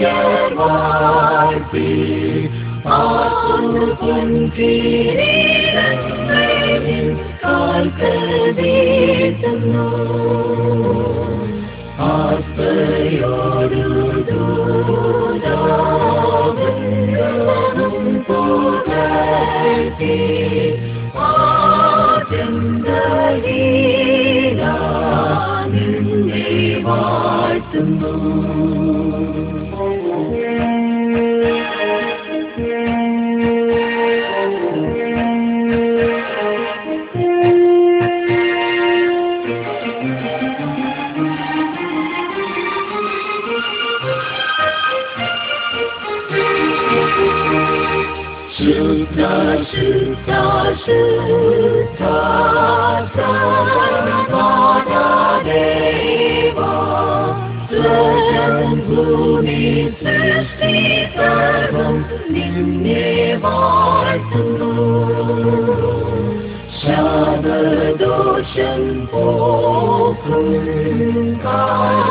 Seeker might be. ആർക്കും കീഴീരങ്ങളിൽ കാൽക്കീട്ടുന്നു ആസ്തയോടു ദൂരം പോകി ആചന്തരീരാ നിന്നെ വാഴ്ത്തുന്നു Şıkta şıkta şıkta sen bana eyvah Sözüm huni süsli ferhum ninni varsın Şanı doşun okun kan